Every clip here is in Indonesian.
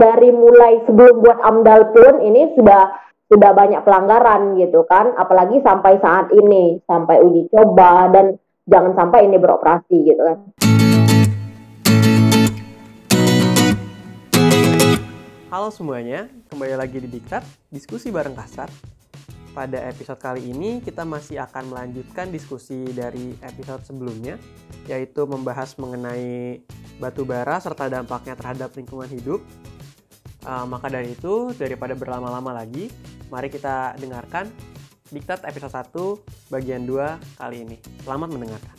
dari mulai sebelum buat AMDAL pun ini sudah sudah banyak pelanggaran gitu kan, apalagi sampai saat ini, sampai uji coba dan jangan sampai ini beroperasi gitu kan. Halo semuanya, kembali lagi di Diktat, diskusi bareng kasar. Pada episode kali ini kita masih akan melanjutkan diskusi dari episode sebelumnya, yaitu membahas mengenai batu bara serta dampaknya terhadap lingkungan hidup. Uh, maka dari itu, daripada berlama-lama lagi, Mari kita dengarkan Diktat episode 1 bagian 2 kali ini. Selamat mendengarkan.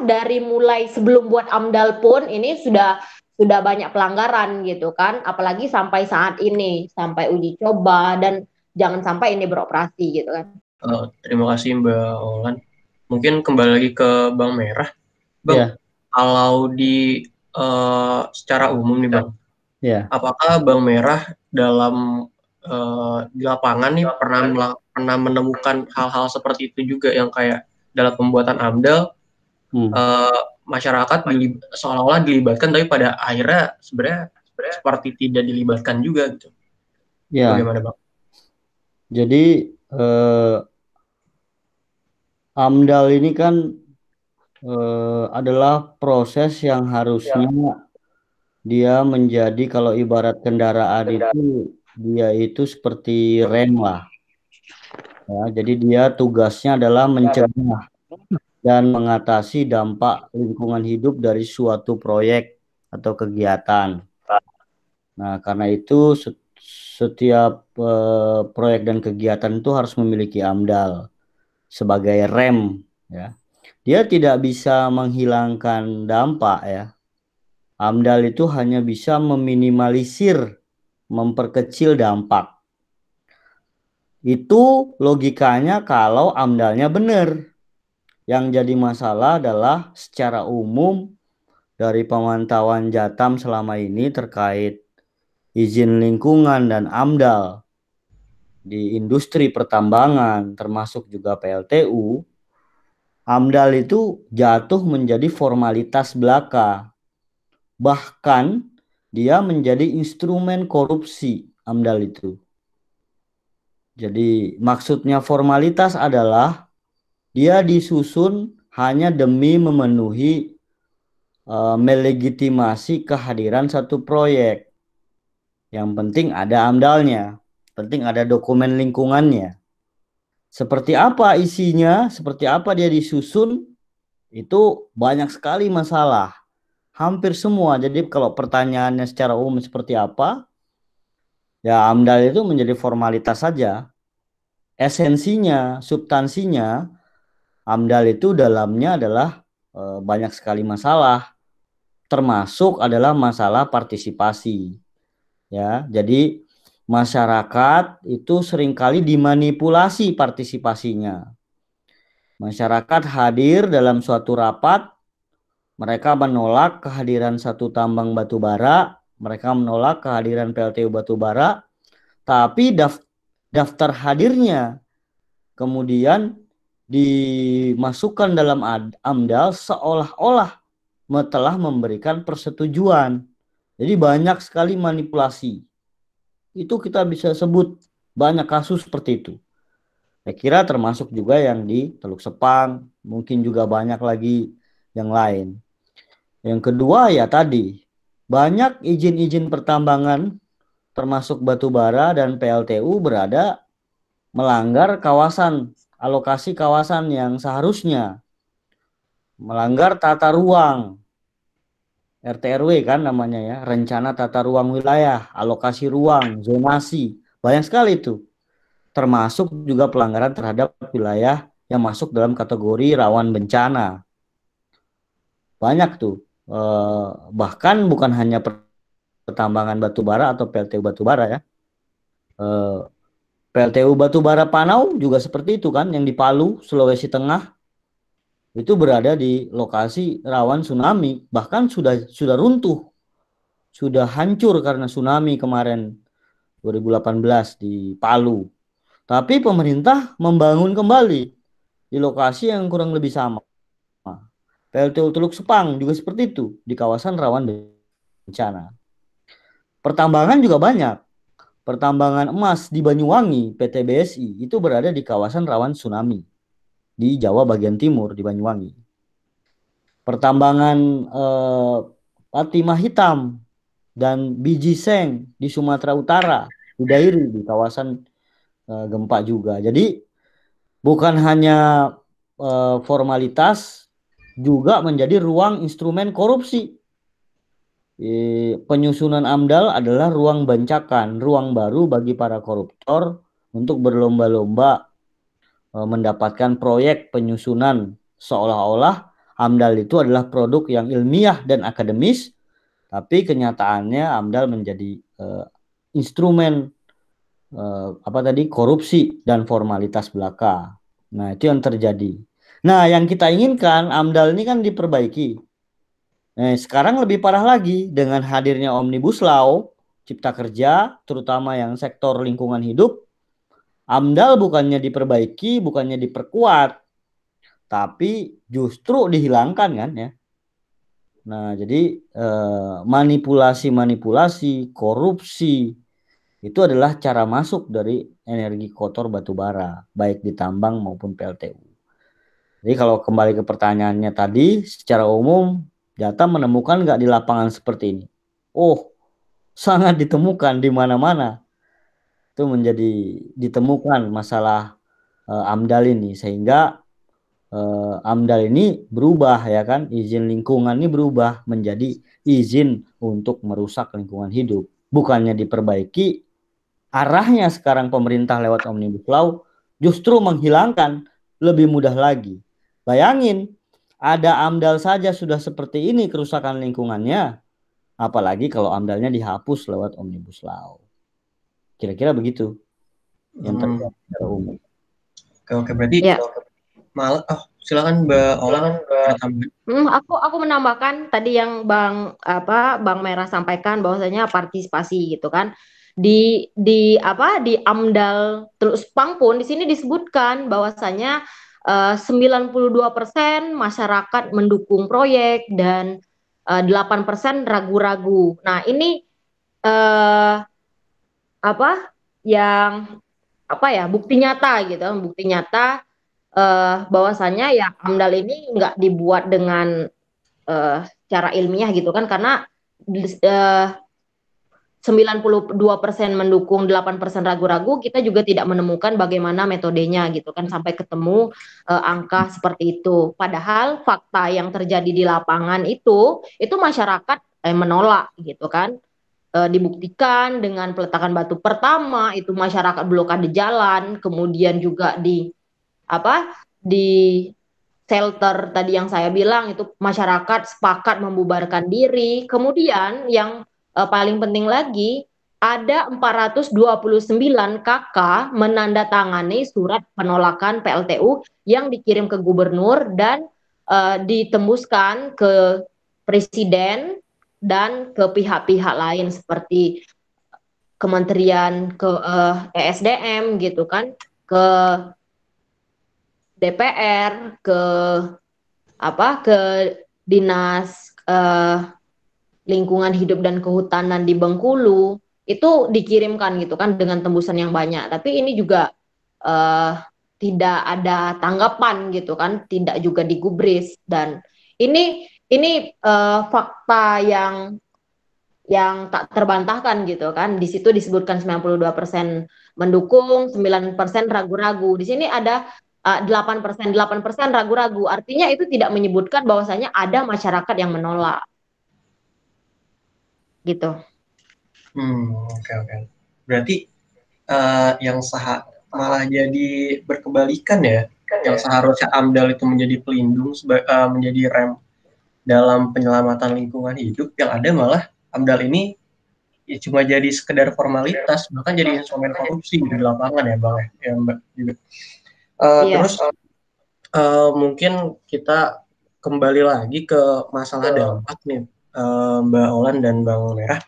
Dari mulai sebelum buat AMDAL pun ini sudah sudah banyak pelanggaran gitu kan, apalagi sampai saat ini, sampai uji coba dan jangan sampai ini beroperasi gitu kan. Uh, terima kasih Mbak Olan. Mungkin kembali lagi ke Bang Merah. Bang, yeah kalau di uh, secara umum nih bang, ya. apakah Bang Merah dalam uh, di lapangan nih pernah pernah menemukan hal-hal seperti itu juga yang kayak dalam pembuatan AMDAL hmm. uh, masyarakat seolah-olah dilibatkan tapi pada akhirnya sebenarnya seperti tidak dilibatkan juga gitu. Ya. Bagaimana bang? Jadi uh, AMDAL ini kan uh, adalah proses yang harusnya ya. dia menjadi kalau ibarat kendaraan itu dia itu seperti rem lah. Ya, jadi dia tugasnya adalah mencegah dan mengatasi dampak lingkungan hidup dari suatu proyek atau kegiatan. Nah, karena itu setiap uh, proyek dan kegiatan itu harus memiliki AMDAL sebagai rem ya dia tidak bisa menghilangkan dampak ya. AMDAL itu hanya bisa meminimalisir, memperkecil dampak. Itu logikanya kalau AMDALnya benar. Yang jadi masalah adalah secara umum dari pemantauan Jatam selama ini terkait izin lingkungan dan AMDAL di industri pertambangan termasuk juga PLTU AMDAL itu jatuh menjadi formalitas belaka. Bahkan dia menjadi instrumen korupsi AMDAL itu. Jadi maksudnya formalitas adalah dia disusun hanya demi memenuhi uh, melegitimasi kehadiran satu proyek. Yang penting ada AMDALnya, penting ada dokumen lingkungannya. Seperti apa isinya, seperti apa dia disusun, itu banyak sekali masalah. Hampir semua. Jadi kalau pertanyaannya secara umum seperti apa, ya AMDAL itu menjadi formalitas saja. Esensinya, substansinya, AMDAL itu dalamnya adalah e, banyak sekali masalah. Termasuk adalah masalah partisipasi. Ya, jadi masyarakat itu sering kali dimanipulasi partisipasinya. Masyarakat hadir dalam suatu rapat, mereka menolak kehadiran satu tambang batu bara, mereka menolak kehadiran PLTU batu bara, tapi daftar hadirnya kemudian dimasukkan dalam AMDAL seolah-olah telah memberikan persetujuan. Jadi banyak sekali manipulasi itu kita bisa sebut banyak kasus seperti itu. Saya kira termasuk juga yang di Teluk Sepang, mungkin juga banyak lagi yang lain. Yang kedua ya tadi, banyak izin-izin pertambangan termasuk batu bara dan PLTU berada melanggar kawasan, alokasi kawasan yang seharusnya melanggar tata ruang, RTRW kan namanya ya, rencana tata ruang wilayah, alokasi ruang, zonasi, banyak sekali itu. Termasuk juga pelanggaran terhadap wilayah yang masuk dalam kategori rawan bencana. Banyak tuh. Eh, bahkan bukan hanya pertambangan batu bara atau PLTU batu bara ya. Eh, PLTU batu bara Panau juga seperti itu kan yang di Palu, Sulawesi Tengah itu berada di lokasi rawan tsunami bahkan sudah sudah runtuh sudah hancur karena tsunami kemarin 2018 di Palu tapi pemerintah membangun kembali di lokasi yang kurang lebih sama. PLTU Teluk Sepang juga seperti itu di kawasan rawan bencana. Pertambangan juga banyak. Pertambangan emas di Banyuwangi PT BSI itu berada di kawasan rawan tsunami di Jawa bagian timur di Banyuwangi. Pertambangan eh, Hitam dan biji seng di Sumatera Utara, di Dairi di kawasan uh, gempa juga. Jadi bukan hanya uh, formalitas juga menjadi ruang instrumen korupsi. E, penyusunan AMDAL adalah ruang bancakan, ruang baru bagi para koruptor untuk berlomba-lomba mendapatkan proyek penyusunan seolah-olah AMDAL itu adalah produk yang ilmiah dan akademis tapi kenyataannya AMDAL menjadi uh, instrumen uh, apa tadi korupsi dan formalitas belaka. Nah, itu yang terjadi. Nah, yang kita inginkan AMDAL ini kan diperbaiki. Nah, sekarang lebih parah lagi dengan hadirnya Omnibus Law Cipta Kerja, terutama yang sektor lingkungan hidup. AMDAL bukannya diperbaiki, bukannya diperkuat, tapi justru dihilangkan kan ya. Nah, jadi eh, manipulasi-manipulasi, korupsi itu adalah cara masuk dari energi kotor batu bara, baik di tambang maupun PLTU. Jadi kalau kembali ke pertanyaannya tadi, secara umum data menemukan nggak di lapangan seperti ini? Oh, sangat ditemukan di mana-mana. Itu menjadi ditemukan masalah uh, AMDAL ini. Sehingga uh, AMDAL ini berubah ya kan? Izin lingkungan ini berubah menjadi izin untuk merusak lingkungan hidup. Bukannya diperbaiki arahnya sekarang pemerintah lewat omnibus law justru menghilangkan lebih mudah lagi. Bayangin ada AMDAL saja sudah seperti ini kerusakan lingkungannya apalagi kalau AMDALnya dihapus lewat omnibus law kira-kira begitu. Yang hmm. secara umum. Oke oke. Berarti ya. malah oh silakan Mbak Ola hmm, aku aku menambahkan tadi yang Bang apa Bang Merah sampaikan bahwasanya partisipasi gitu kan. Di di apa di AMDAL terus Pang pun di sini disebutkan bahwasanya eh, uh, 92% masyarakat mendukung proyek dan uh, eh, 8% ragu-ragu. Nah, ini uh, apa yang apa ya bukti nyata gitu, bukti nyata uh, bahwasannya ya AMDAL ini nggak dibuat dengan uh, cara ilmiah gitu kan karena uh, 92% mendukung, 8% ragu-ragu, kita juga tidak menemukan bagaimana metodenya gitu kan sampai ketemu uh, angka seperti itu. Padahal fakta yang terjadi di lapangan itu itu masyarakat eh, menolak gitu kan. E, dibuktikan dengan peletakan batu pertama itu masyarakat blokade jalan, kemudian juga di apa di shelter tadi yang saya bilang itu masyarakat sepakat membubarkan diri. Kemudian yang uh, paling penting lagi ada 429 KK menandatangani surat penolakan PLTU yang dikirim ke gubernur dan uh, ditembuskan ke presiden dan ke pihak-pihak lain seperti Kementerian ke eh, ESDM gitu kan ke DPR ke apa ke dinas uh, lingkungan hidup dan kehutanan di Bengkulu itu dikirimkan gitu kan dengan tembusan yang banyak. Tapi ini juga uh, tidak ada tanggapan gitu kan tidak juga digubris. Dan ini ini uh, fakta yang yang tak terbantahkan gitu kan di situ disebutkan 92% mendukung 9% ragu-ragu di sini ada uh, 8%, 8% ragu-ragu. Artinya itu tidak menyebutkan bahwasanya ada masyarakat yang menolak. Gitu. Hmm, oke okay, oke. Okay. Berarti uh, yang sah malah jadi berkebalikan ya. Yang seharusnya AMDAL itu menjadi pelindung, uh, menjadi rem dalam penyelamatan lingkungan hidup, yang ada malah AMDAL ini ya cuma jadi sekedar formalitas, bahkan jadi instrumen korupsi di lapangan ya, Bang ya, Mbak juga. Uh, yeah. Terus uh, mungkin kita kembali lagi ke masalah dampak nih, uh, Mbak Olan dan Bang Merah.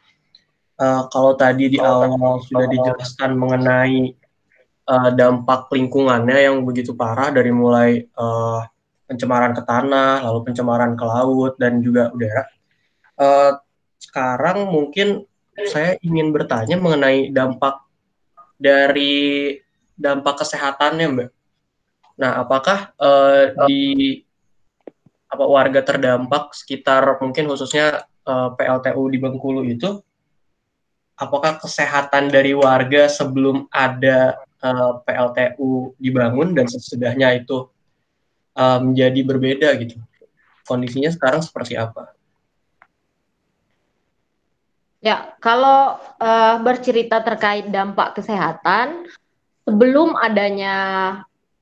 Uh, kalau tadi di awal sudah dijelaskan mengenai uh, dampak lingkungannya yang begitu parah dari mulai uh, pencemaran ke tanah, lalu pencemaran ke laut dan juga udara. Uh, sekarang mungkin saya ingin bertanya mengenai dampak dari dampak kesehatannya, Mbak. Nah, apakah uh, di apa warga terdampak sekitar mungkin khususnya uh, PLTU di Bengkulu itu apakah kesehatan dari warga sebelum ada uh, eh, PLTU dibangun dan sesudahnya itu uh, menjadi berbeda gitu. Kondisinya sekarang seperti apa? Ya, kalau uh, bercerita terkait dampak kesehatan, sebelum adanya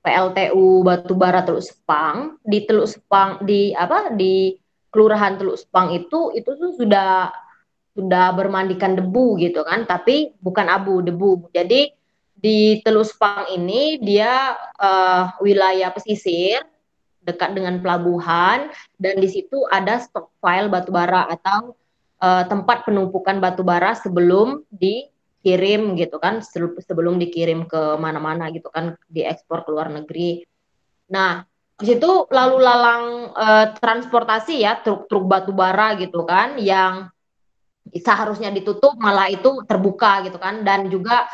PLTU Batubara Teluk Sepang di Teluk Sepang di apa di Kelurahan Teluk Sepang itu itu tuh sudah sudah bermandikan debu gitu kan, tapi bukan abu, debu. Jadi di Teluk Sepang ini dia uh, wilayah pesisir dekat dengan pelabuhan dan di situ ada stockpile batubara atau uh, tempat penumpukan batubara sebelum dikirim gitu kan sebelum dikirim ke mana-mana gitu kan diekspor ke luar negeri. Nah, di situ lalu lalang uh, transportasi ya truk-truk batubara gitu kan yang seharusnya ditutup malah itu terbuka gitu kan dan juga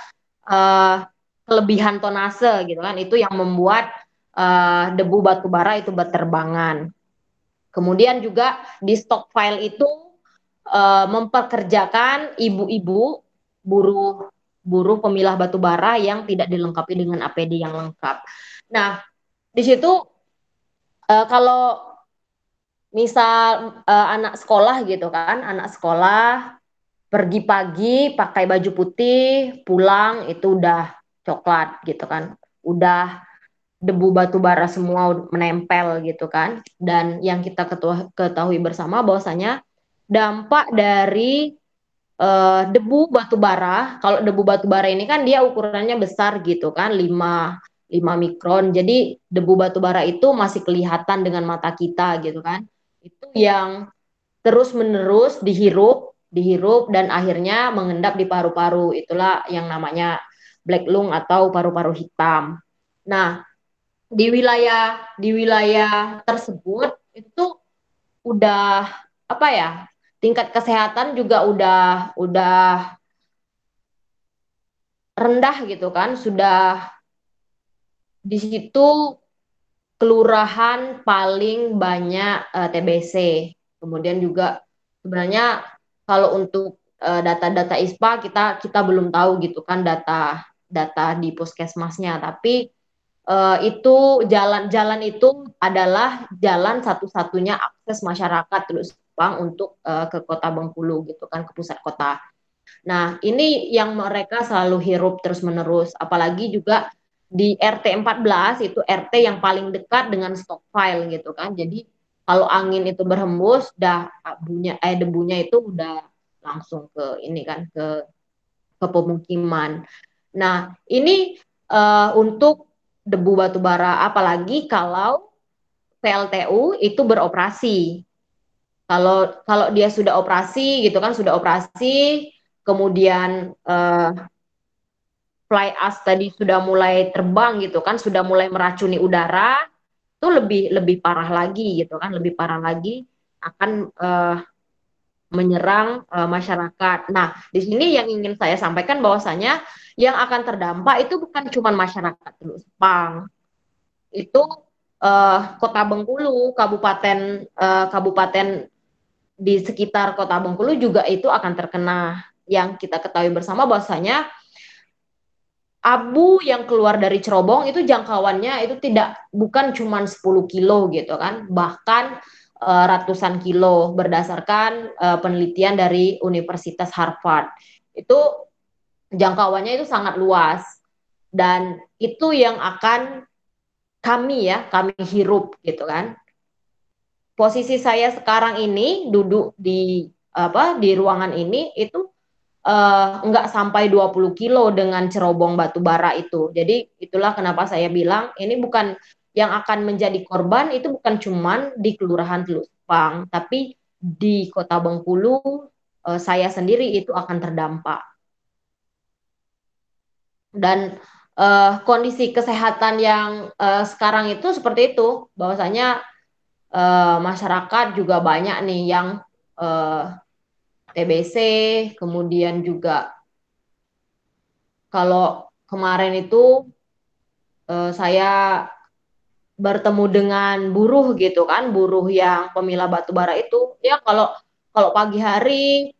uh, kelebihan tonase gitu kan itu yang membuat uh, debu batu bara itu berterbangan. Kemudian juga di stockpile itu uh, memperkerjakan ibu-ibu buruh buruh pemilah batu bara yang tidak dilengkapi dengan APD yang lengkap. Nah, di situ uh, kalau misal uh, anak sekolah gitu kan, anak sekolah pergi pagi pakai baju putih, pulang itu udah coklat gitu kan. Udah debu batu bara semua menempel gitu kan. Dan yang kita ketahui bersama bahwasanya dampak dari uh, debu batu bara, kalau debu batu bara ini kan dia ukurannya besar gitu kan, 5 5 mikron. Jadi debu batu bara itu masih kelihatan dengan mata kita gitu kan itu yang terus menerus dihirup, dihirup dan akhirnya mengendap di paru-paru. Itulah yang namanya black lung atau paru-paru hitam. Nah, di wilayah di wilayah tersebut itu udah apa ya? Tingkat kesehatan juga udah udah rendah gitu kan, sudah di situ kelurahan paling banyak uh, eh, TBC. Kemudian juga sebenarnya kalau untuk uh, data-data ISPA kita kita belum tahu gitu kan data data di puskesmasnya, tapi uh, itu jalan-jalan itu adalah jalan satu-satunya akses masyarakat terus Jepang untuk uh, ke kota Bengkulu gitu kan ke pusat kota. Nah, ini yang mereka selalu hirup terus-menerus apalagi juga di RT 14 itu RT yang paling dekat dengan stockpile gitu kan. Jadi kalau angin itu berhembus, dah abunya eh debunya itu udah langsung ke ini kan ke ke pemukiman. Nah, ini uh, untuk debu batu bara apalagi kalau PLTU itu beroperasi. Kalau kalau dia sudah operasi gitu kan sudah operasi kemudian uh, fly us tadi sudah mulai terbang gitu kan, sudah mulai meracuni udara, itu lebih lebih parah lagi gitu kan, lebih parah lagi akan uh, menyerang uh, masyarakat. Nah, di sini yang ingin saya sampaikan bahwasanya yang akan terdampak itu bukan cuma masyarakat Teluk Sepang. Itu uh, Kota Bengkulu, kabupaten uh, kabupaten di sekitar Kota Bengkulu juga itu akan terkena. Yang kita ketahui bersama bahwasanya abu yang keluar dari cerobong itu jangkauannya itu tidak bukan cuma 10 kilo gitu kan, bahkan uh, ratusan kilo berdasarkan uh, penelitian dari Universitas Harvard. Itu jangkauannya itu sangat luas dan itu yang akan kami ya, kami hirup gitu kan. Posisi saya sekarang ini duduk di apa di ruangan ini itu uh, nggak sampai 20 kilo dengan cerobong batu bara itu. Jadi itulah kenapa saya bilang ini bukan yang akan menjadi korban itu bukan cuman di Kelurahan Teluk Sepang, tapi di Kota Bengkulu uh, saya sendiri itu akan terdampak. Dan uh, kondisi kesehatan yang uh, sekarang itu seperti itu bahwasanya uh, masyarakat juga banyak nih yang uh, TBC kemudian juga kalau kemarin itu uh, saya bertemu dengan buruh gitu kan buruh yang pemilah batu bara itu ya kalau kalau pagi hari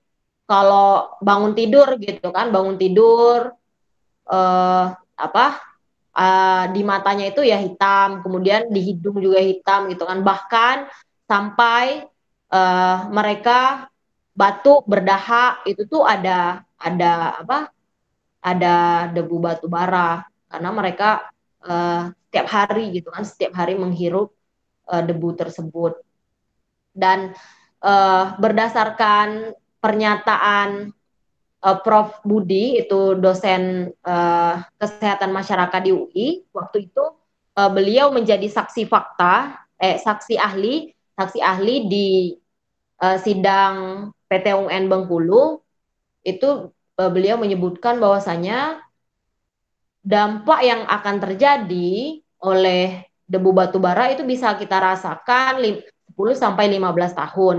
kalau bangun tidur gitu kan bangun tidur uh, apa uh, di matanya itu ya hitam, kemudian di hidung juga hitam gitu kan. Bahkan sampai uh, mereka batuk berdahak itu tuh ada ada apa? Ada debu batu bara karena mereka uh, setiap hari gitu kan, setiap hari menghirup uh, debu tersebut. Dan uh, berdasarkan pernyataan uh, Prof Budi itu dosen uh, kesehatan masyarakat di UI waktu itu uh, beliau menjadi saksi fakta eh saksi ahli saksi ahli di uh, sidang PT UN Bengkulu itu beliau menyebutkan bahwasanya dampak yang akan terjadi oleh debu batu bara itu bisa kita rasakan 10 sampai 15 tahun.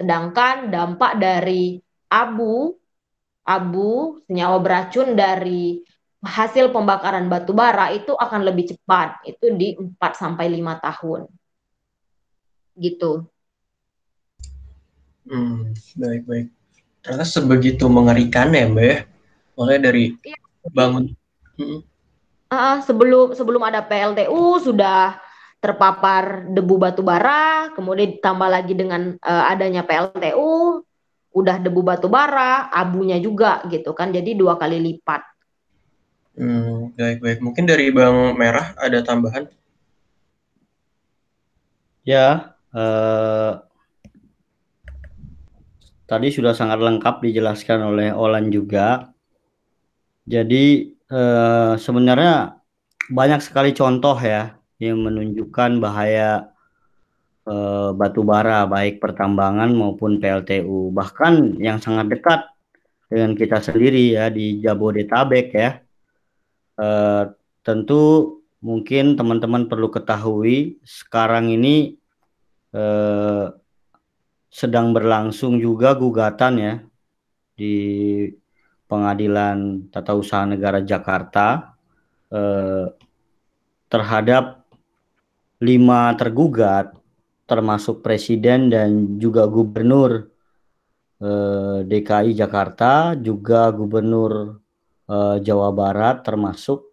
Sedangkan dampak dari abu abu, senyawa beracun dari hasil pembakaran batu bara itu akan lebih cepat, itu di 4 sampai 5 tahun. Gitu. Hmm, baik baik. Ternyata sebegitu mengerikan ya, Mbak ya. Mulai dari ya, bangun hmm. uh, sebelum sebelum ada PLTU sudah terpapar debu batu bara, kemudian ditambah lagi dengan uh, adanya PLTU, udah debu batu bara, abunya juga gitu kan. Jadi dua kali lipat. Hmm, baik baik. Mungkin dari Bang Merah ada tambahan? Ya, eh, tadi sudah sangat lengkap dijelaskan oleh Olan juga. Jadi eh, sebenarnya banyak sekali contoh ya yang menunjukkan bahaya Eh, batu bara baik pertambangan maupun PLTU bahkan yang sangat dekat dengan kita sendiri ya di Jabodetabek ya. Eh, tentu mungkin teman-teman perlu ketahui sekarang ini eh, sedang berlangsung juga gugatan ya di Pengadilan Tata Usaha Negara Jakarta eh, terhadap lima tergugat termasuk presiden dan juga gubernur eh, DKI Jakarta, juga gubernur eh, Jawa Barat termasuk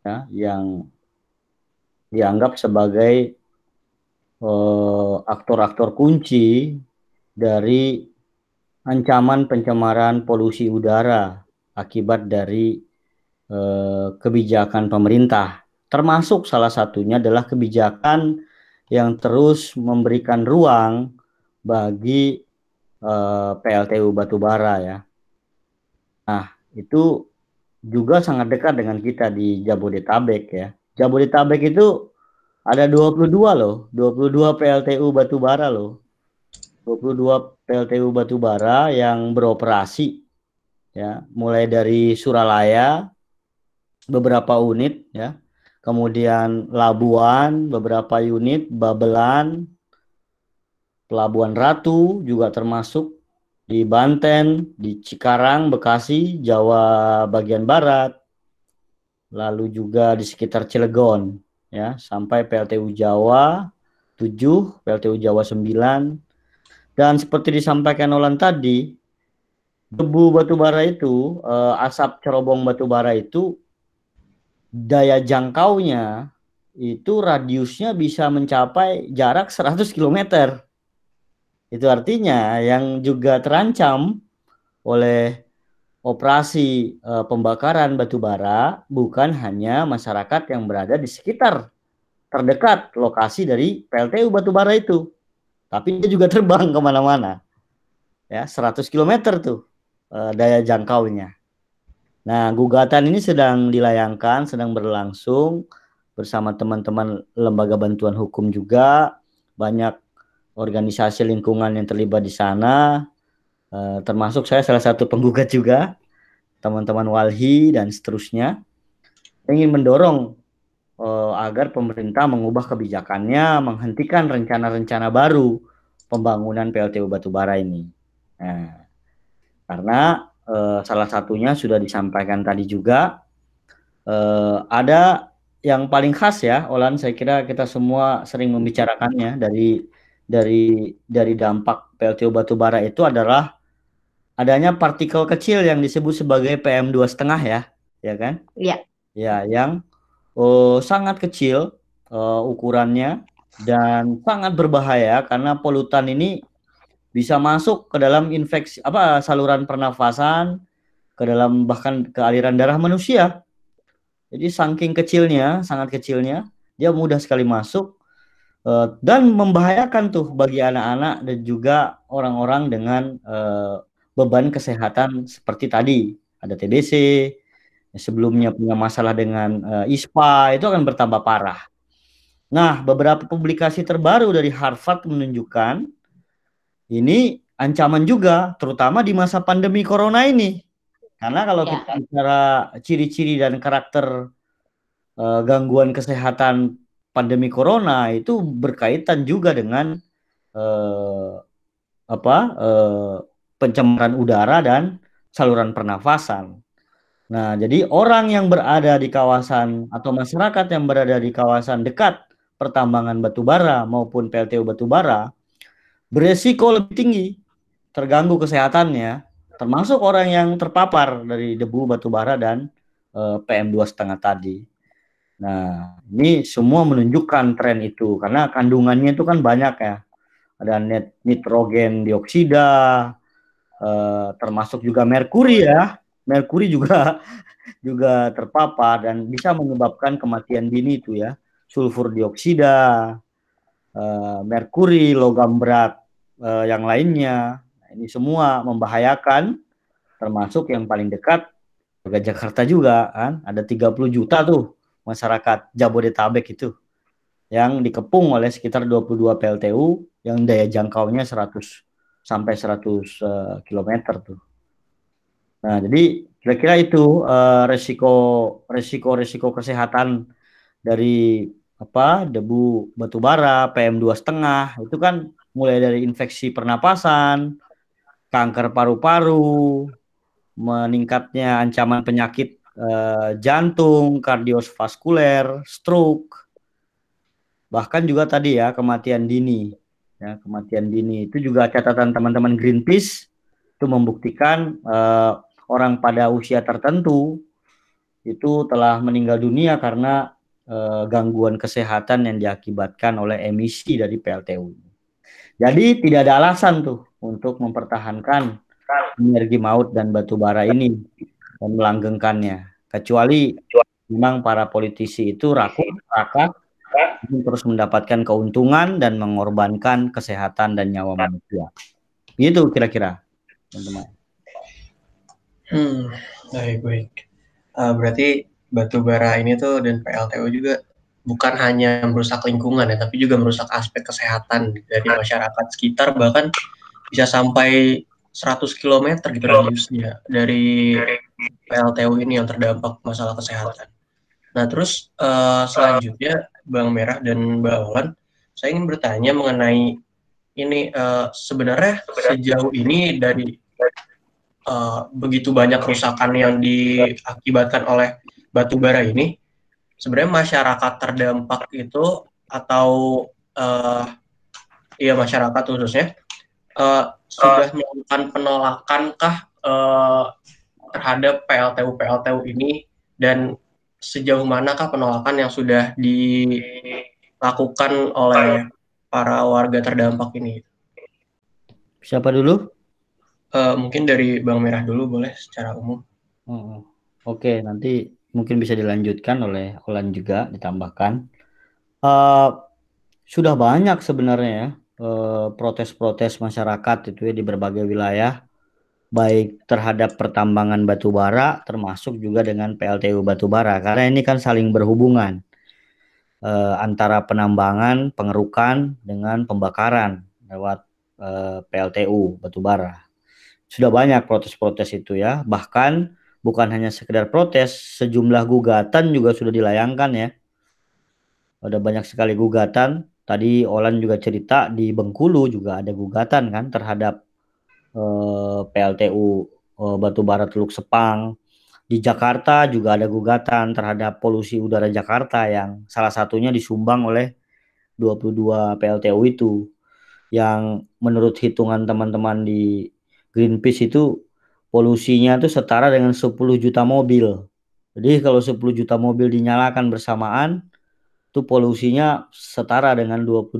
ya yang dianggap sebagai eh, aktor-aktor kunci dari ancaman pencemaran polusi udara akibat dari eh, kebijakan pemerintah. Termasuk salah satunya adalah kebijakan yang terus memberikan ruang bagi eh, PLTU batubara ya. Nah, itu juga sangat dekat dengan kita di Jabodetabek ya. Jabodetabek itu ada 22 loh, 22 PLTU batubara loh. 22 PLTU batubara yang beroperasi ya, mulai dari Suralaya beberapa unit ya. Kemudian Labuan beberapa unit, Babelan, Pelabuhan Ratu juga termasuk di Banten, di Cikarang, Bekasi, Jawa bagian barat, lalu juga di sekitar Cilegon, ya, sampai PLTU Jawa 7, PLTU Jawa 9, dan seperti disampaikan Olan tadi, debu batubara itu, eh, asap cerobong batubara itu daya jangkaunya itu radiusnya bisa mencapai jarak 100 km. Itu artinya yang juga terancam oleh operasi e, pembakaran batu bara bukan hanya masyarakat yang berada di sekitar terdekat lokasi dari PLTU batu bara itu, tapi dia juga terbang ke mana-mana. Ya, 100 km tuh e, daya jangkaunya. Nah, gugatan ini sedang dilayangkan, sedang berlangsung bersama teman-teman lembaga bantuan hukum juga, banyak organisasi lingkungan yang terlibat di sana, eh, termasuk saya salah satu penggugat juga, teman-teman Walhi dan seterusnya. ingin mendorong uh, agar pemerintah mengubah kebijakannya, menghentikan rencana-rencana baru pembangunan PLTU batubara ini. Nah, karena uh, salah satunya sudah disampaikan tadi juga uh, ada yang paling khas ya, Olan. Saya kira kita semua sering membicarakannya dari dari dari dampak PLTU batubara itu adalah adanya partikel kecil yang disebut sebagai PM dua setengah ya, ya kan? Iya. Ya, yang uh, sangat kecil uh, ukurannya dan sangat berbahaya karena polutan ini bisa masuk ke dalam infeksi apa saluran pernafasan, ke dalam bahkan ke aliran darah manusia. Jadi saking kecilnya, sangat kecilnya, dia mudah sekali masuk uh, dan membahayakan tuh bagi anak-anak dan juga orang-orang dengan uh, beban kesehatan seperti tadi ada TBC, sebelumnya punya masalah dengan uh, ISPA itu akan bertambah parah. Nah, beberapa publikasi terbaru dari Harvard menunjukkan ini ancaman juga, terutama di masa pandemi corona ini. Karena kalau ya. kita bicara ciri-ciri dan karakter uh, gangguan kesehatan pandemi corona itu berkaitan juga dengan uh, apa uh, pencemaran udara dan saluran pernafasan. Nah, jadi orang yang berada di kawasan atau masyarakat yang berada di kawasan dekat pertambangan batubara maupun PLTU batubara beresiko lebih tinggi terganggu kesehatannya, termasuk orang yang terpapar dari debu batubara dan uh, PM setengah tadi. Nah, ini semua menunjukkan tren itu karena kandungannya itu kan banyak ya. Ada nitrogen dioksida, uh, termasuk juga merkuri ya merkuri juga juga terpapar dan bisa menyebabkan kematian dini itu ya. Sulfur dioksida uh, merkuri logam berat uh, yang lainnya. Nah, ini semua membahayakan termasuk yang paling dekat juga Jakarta juga kan. Ada 30 juta tuh masyarakat Jabodetabek itu yang dikepung oleh sekitar 22 PLTU yang daya jangkaunya 100 sampai 100 uh, km tuh Nah, jadi kira-kira itu uh, resiko resiko resiko kesehatan dari apa debu batu bara PM dua setengah itu kan mulai dari infeksi pernapasan, kanker paru-paru, meningkatnya ancaman penyakit uh, jantung, kardiovaskuler, stroke, bahkan juga tadi ya kematian dini. Ya, kematian dini itu juga catatan teman-teman Greenpeace itu membuktikan uh, orang pada usia tertentu itu telah meninggal dunia karena e, gangguan kesehatan yang diakibatkan oleh emisi dari PLTU. Jadi tidak ada alasan tuh untuk mempertahankan energi maut dan batu bara ini dan melanggengkannya. Kecuali memang para politisi itu rakus, rakat, terus mendapatkan keuntungan dan mengorbankan kesehatan dan nyawa manusia. Itu kira-kira, teman-teman. Hmm, baik baik. Uh, berarti batu bara ini tuh dan PLTU juga bukan hanya merusak lingkungan ya, tapi juga merusak aspek kesehatan dari masyarakat sekitar bahkan bisa sampai 100 km gitu radiusnya dari PLTU ini yang terdampak masalah kesehatan. Nah terus uh, selanjutnya Bang Merah dan Mbak Olan, saya ingin bertanya mengenai ini uh, sebenarnya sejauh ini dari uh, begitu banyak kerusakan yang diakibatkan oleh batu bara ini, sebenarnya masyarakat terdampak itu atau uh, ya masyarakat khususnya uh, sudah melakukan penolakan kah uh, terhadap PLTU PLTU ini dan sejauh manakah penolakan yang sudah dilakukan oleh para warga terdampak ini? Siapa dulu? Uh, mungkin dari Bang Merah dulu boleh secara umum. Oh, Oke, okay, nanti mungkin bisa dilanjutkan oleh Olan juga ditambahkan. Uh, sudah banyak sebenarnya ya protes protes-protes masyarakat itu ya di berbagai wilayah, baik terhadap pertambangan batu bara, termasuk juga dengan PLTU batu bara, karena ini kan saling berhubungan uh, antara penambangan, pengerukan dengan pembakaran lewat uh, PLTU batu bara sudah banyak protes-protes itu ya. Bahkan bukan hanya sekedar protes, sejumlah gugatan juga sudah dilayangkan ya. Ada banyak sekali gugatan. Tadi Olan juga cerita di Bengkulu juga ada gugatan kan terhadap eh, PLTU eh, batubara Teluk Sepang. Di Jakarta juga ada gugatan terhadap polusi udara Jakarta yang salah satunya disumbang oleh 22 PLTU itu yang menurut hitungan teman-teman di Greenpeace itu polusinya itu setara dengan 10 juta mobil. Jadi kalau 10 juta mobil dinyalakan bersamaan itu polusinya setara dengan 22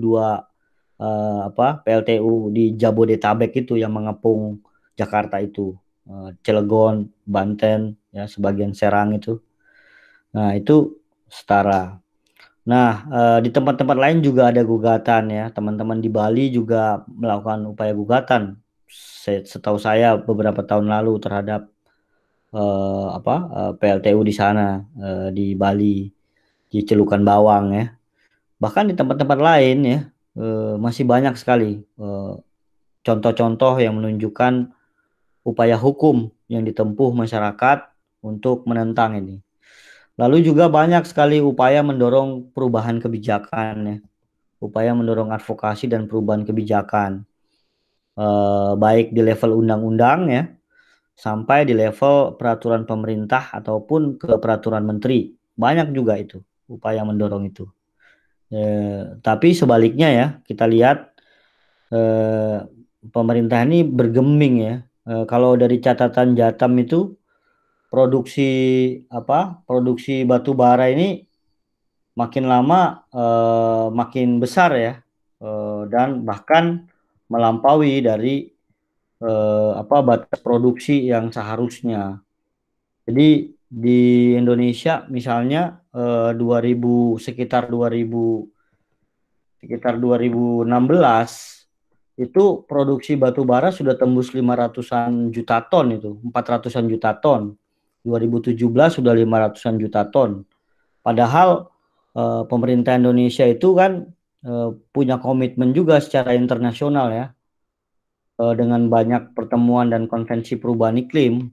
uh, apa PLTU di Jabodetabek itu yang mengepung Jakarta itu. Uh, Cilegon, Banten, ya sebagian Serang itu. Nah, itu setara. Nah, uh, di tempat-tempat lain juga ada gugatan ya. Teman-teman di Bali juga melakukan upaya gugatan. Setahu saya beberapa tahun lalu terhadap uh, apa uh, PLTU di sana uh, di Bali di Celukan Bawang ya. Bahkan di tempat-tempat lain ya uh, masih banyak sekali contoh-contoh yang menunjukkan upaya hukum yang ditempuh masyarakat untuk menentang ini. Lalu juga banyak sekali upaya mendorong perubahan kebijakan ya. Upaya mendorong advokasi dan perubahan kebijakan. Eh, baik di level undang-undang ya sampai di level peraturan pemerintah ataupun ke peraturan menteri. Banyak juga itu upaya mendorong itu. Eh, tapi sebaliknya ya, kita lihat eh, pemerintah ini bergeming ya. Eh, kalau dari catatan Jatam itu produksi apa produksi batu bara ini makin lama uh, makin besar ya uh, dan bahkan melampaui dari uh, apa batas produksi yang seharusnya. Jadi di Indonesia misalnya uh, 2000 sekitar 2000 sekitar 2016 itu produksi batu bara sudah tembus 500-an juta ton itu, 400-an juta ton. 2017 sudah 500-an juta ton. Padahal eh, pemerintah Indonesia itu kan eh, punya komitmen juga secara internasional ya eh, dengan banyak pertemuan dan konvensi perubahan iklim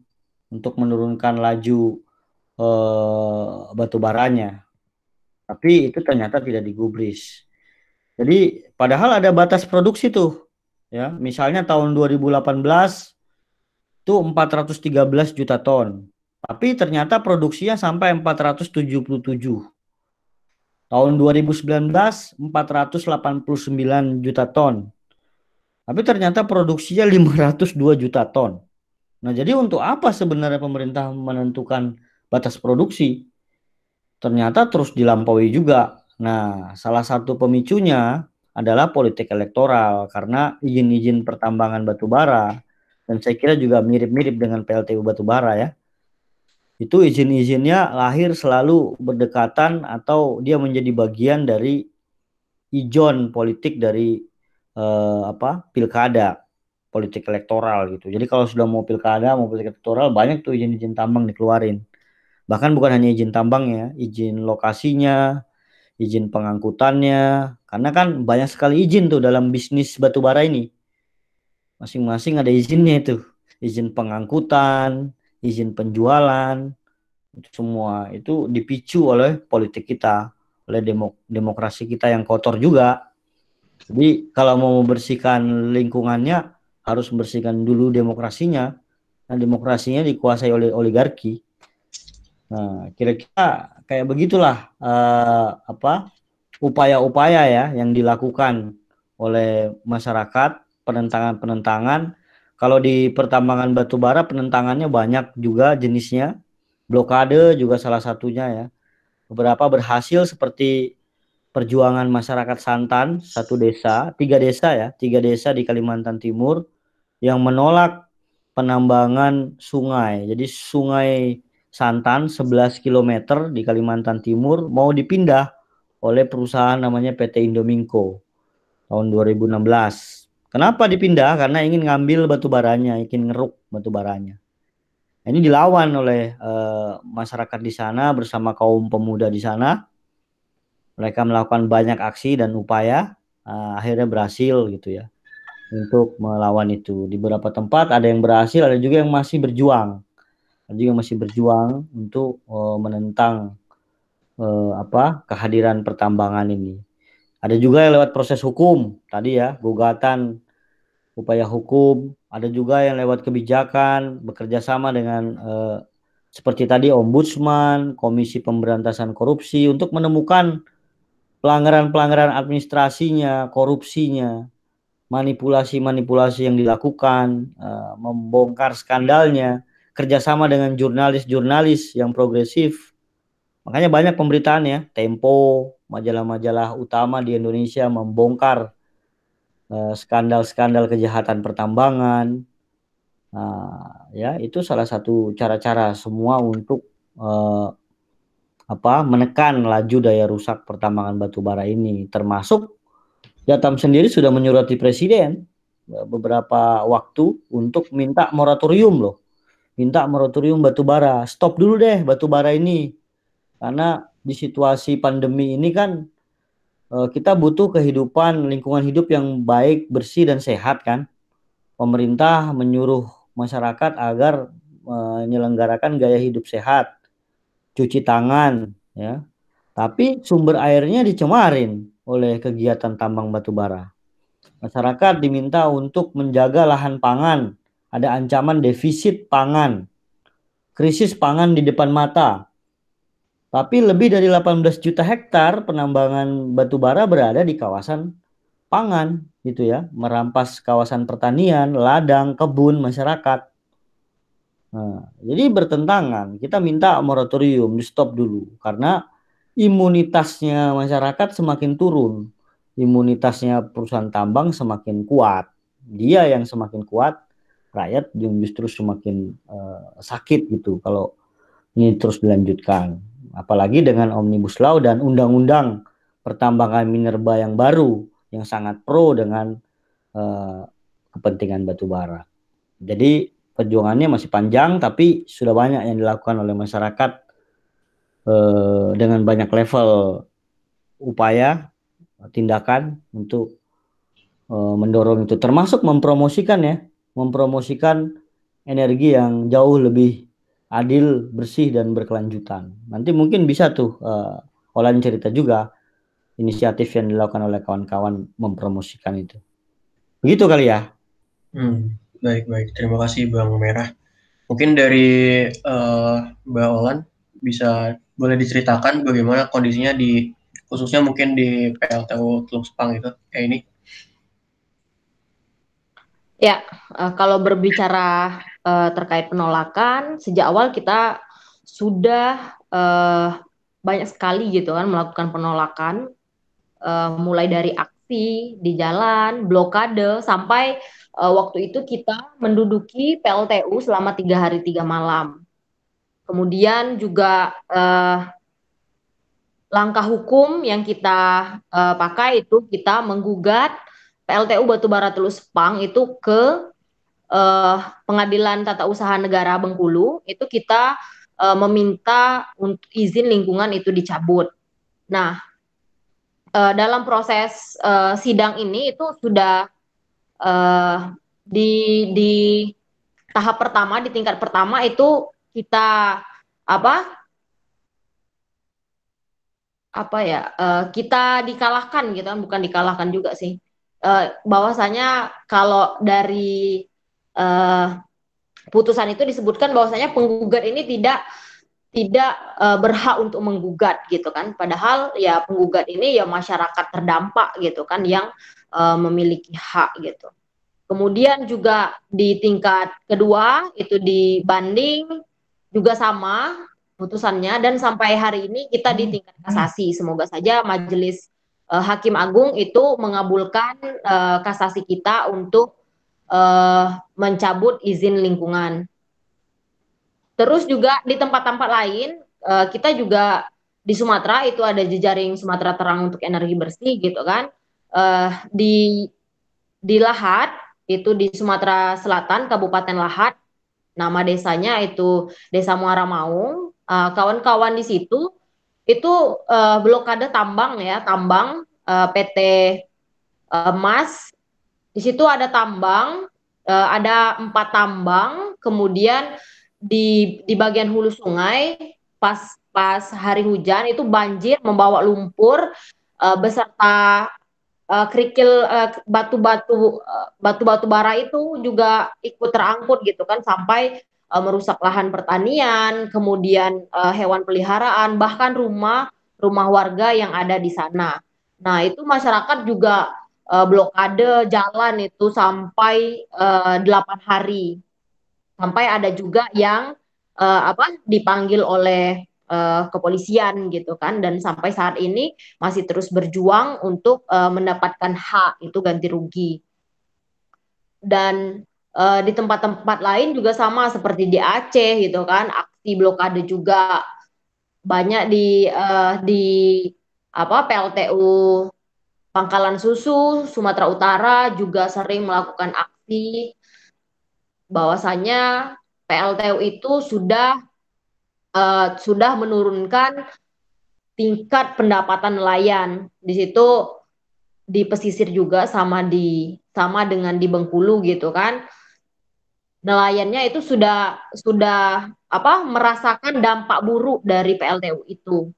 untuk menurunkan laju eh, batu baranya. Tapi itu ternyata tidak digubris. Jadi padahal ada batas produksi tuh. Ya, misalnya tahun 2018 itu 413 juta ton. Tapi ternyata produksinya sampai 477. Tahun 2019 489 juta ton. Tapi ternyata produksinya 502 juta ton. Nah, jadi untuk apa sebenarnya pemerintah menentukan batas produksi? Ternyata terus dilampaui juga. Nah, salah satu pemicunya adalah politik elektoral karena izin-izin pertambangan batu bara dan saya kira juga mirip-mirip dengan PLTU batu bara ya itu izin-izinnya lahir selalu berdekatan atau dia menjadi bagian dari ijon politik dari eh, apa pilkada politik elektoral gitu. Jadi kalau sudah mau pilkada mau politik elektoral banyak tuh izin-izin tambang dikeluarin. Bahkan bukan hanya izin tambang ya, izin lokasinya, izin pengangkutannya. Karena kan banyak sekali izin tuh dalam bisnis batu bara ini. Masing-masing ada izinnya itu. Izin pengangkutan, izin penjualan, itu semua itu dipicu oleh politik kita, oleh demok demokrasi kita yang kotor juga. Jadi kalau mau membersihkan lingkungannya harus membersihkan dulu demokrasinya. Nah, demokrasinya dikuasai oleh oligarki. Nah, kira-kira kayak begitulah uh, apa upaya-upaya ya yang dilakukan oleh masyarakat penentangan-penentangan kalau di pertambangan batu bara penentangannya banyak juga jenisnya. Blokade juga salah satunya ya. Beberapa berhasil seperti perjuangan masyarakat Santan, satu desa, tiga desa ya, tiga desa di Kalimantan Timur yang menolak penambangan sungai. Jadi sungai Santan 11 km di Kalimantan Timur mau dipindah oleh perusahaan namanya PT Indominco tahun 2016. Kenapa dipindah? Karena ingin ngambil batu baranya, ingin ngeruk batu baranya. Ini dilawan oleh uh, masyarakat di sana bersama kaum pemuda di sana. Mereka melakukan banyak aksi dan upaya, uh, akhirnya berhasil gitu ya untuk melawan itu. Di beberapa tempat ada yang berhasil, ada juga yang masih berjuang. juga masih berjuang untuk uh, menentang uh, apa kehadiran pertambangan ini. Ada juga yang lewat proses hukum tadi ya, gugatan upaya hukum, ada juga yang lewat kebijakan bekerja sama dengan uh, seperti tadi ombudsman, komisi pemberantasan korupsi untuk menemukan pelanggaran-pelanggaran administrasinya, korupsinya, manipulasi-manipulasi yang dilakukan, uh, membongkar skandalnya, kerjasama dengan jurnalis-jurnalis yang progresif. Makanya banyak pemberitaan ya, Tempo, majalah-majalah utama di Indonesia membongkar skandal-skandal kejahatan pertambangan. Nah, ya itu salah satu cara-cara semua untuk uh, apa menekan laju daya rusak pertambangan batu bara ini. Termasuk Jatam sendiri sudah menyurati presiden eh, beberapa waktu untuk minta moratorium loh. Minta moratorium batu bara stop dulu deh batu bara ini. Karena di situasi pandemi ini kan eh, kita butuh kehidupan lingkungan hidup yang baik bersih dan sehat kan pemerintah menyuruh masyarakat agar eh, menyelenggarakan gaya hidup sehat cuci tangan ya. Tapi sumber airnya dicemarin oleh kegiatan tambang batu bara. Masyarakat diminta untuk menjaga lahan pangan. Ada ancaman defisit pangan. Krisis pangan di depan mata. Tapi lebih dari 18 juta hektar penambangan batu bara berada di kawasan pangan gitu ya, merampas kawasan pertanian, ladang, kebun masyarakat. Nah, jadi bertentangan. Kita minta moratorium di stop dulu karena imunitasnya masyarakat semakin turun. Imunitasnya perusahaan tambang semakin kuat. Dia yang semakin kuat, rakyat yang justru semakin uh, sakit gitu kalau ini terus dilanjutkan. Apalagi dengan Omnibus Law dan undang-undang pertambangan minerba yang baru yang sangat pro dengan uh, kepentingan batu bara. Jadi perjuangannya masih panjang tapi sudah banyak yang dilakukan oleh masyarakat eh, dengan banyak level upaya tindakan untuk eh, mendorong itu termasuk mempromosikan ya mempromosikan energi yang jauh lebih adil bersih dan berkelanjutan nanti mungkin bisa tuh eh, Olan cerita juga inisiatif yang dilakukan oleh kawan-kawan mempromosikan itu begitu kali ya hmm. Baik, baik. Terima kasih Bang Merah. Mungkin dari uh, Mbak Olan bisa boleh diceritakan bagaimana kondisinya di khususnya mungkin di PLTU Teluk Sepang itu kayak ini. Ya, uh, kalau berbicara uh, terkait penolakan, sejak awal kita sudah uh, banyak sekali gitu kan melakukan penolakan, uh, mulai dari aksi di jalan, blokade, sampai uh, waktu itu kita menduduki PLTU selama tiga hari tiga malam. Kemudian juga uh, langkah hukum yang kita uh, pakai itu kita menggugat PLTU Batubara Telus Pang itu ke uh, Pengadilan Tata Usaha Negara Bengkulu itu kita uh, meminta untuk izin lingkungan itu dicabut. Nah, uh, dalam proses uh, sidang ini itu sudah uh, di di tahap pertama di tingkat pertama itu kita apa apa ya uh, kita dikalahkan gitu kan bukan dikalahkan juga sih uh, bahwasanya kalau dari uh, putusan itu disebutkan bahwasanya penggugat ini tidak tidak uh, berhak untuk menggugat gitu kan padahal ya penggugat ini ya masyarakat terdampak gitu kan yang uh, memiliki hak gitu. Kemudian juga di tingkat kedua itu di banding juga sama putusannya dan sampai hari ini kita di tingkat kasasi. Semoga saja majelis uh, hakim agung itu mengabulkan uh, kasasi kita untuk uh, mencabut izin lingkungan. Terus juga di tempat-tempat lain uh, kita juga di Sumatera itu ada jejaring Sumatera Terang untuk energi bersih gitu kan uh, di di Lahat itu di Sumatera Selatan Kabupaten Lahat nama desanya itu Desa Muara Maung uh, kawan-kawan di situ itu uh, blokade tambang ya tambang uh, PT Emas di situ ada tambang uh, ada empat tambang kemudian di di bagian hulu sungai pas pas hari hujan itu banjir membawa lumpur uh, beserta uh, kerikil batu-batu uh, batu-batu bara itu juga ikut terangkut gitu kan sampai uh, merusak lahan pertanian, kemudian uh, hewan peliharaan, bahkan rumah rumah warga yang ada di sana. Nah itu masyarakat juga uh, blokade jalan itu sampai delapan hari, sampai ada juga yang uh, apa dipanggil oleh uh, kepolisian gitu kan. Dan sampai saat ini masih terus berjuang untuk uh, mendapatkan hak itu ganti rugi. Dan uh, di tempat-tempat lain juga sama seperti di Aceh gitu kan. Aksi blokade juga banyak di uh, di apa PLTU Pangkalan Susu Sumatera Utara juga sering melakukan aksi. Bahwasanya PLTU itu sudah uh, sudah menurunkan tingkat pendapatan nelayan. Di situ di pesisir juga sama di sama dengan di Bengkulu gitu kan. Nelayannya itu sudah sudah apa merasakan dampak buruk dari PLTU itu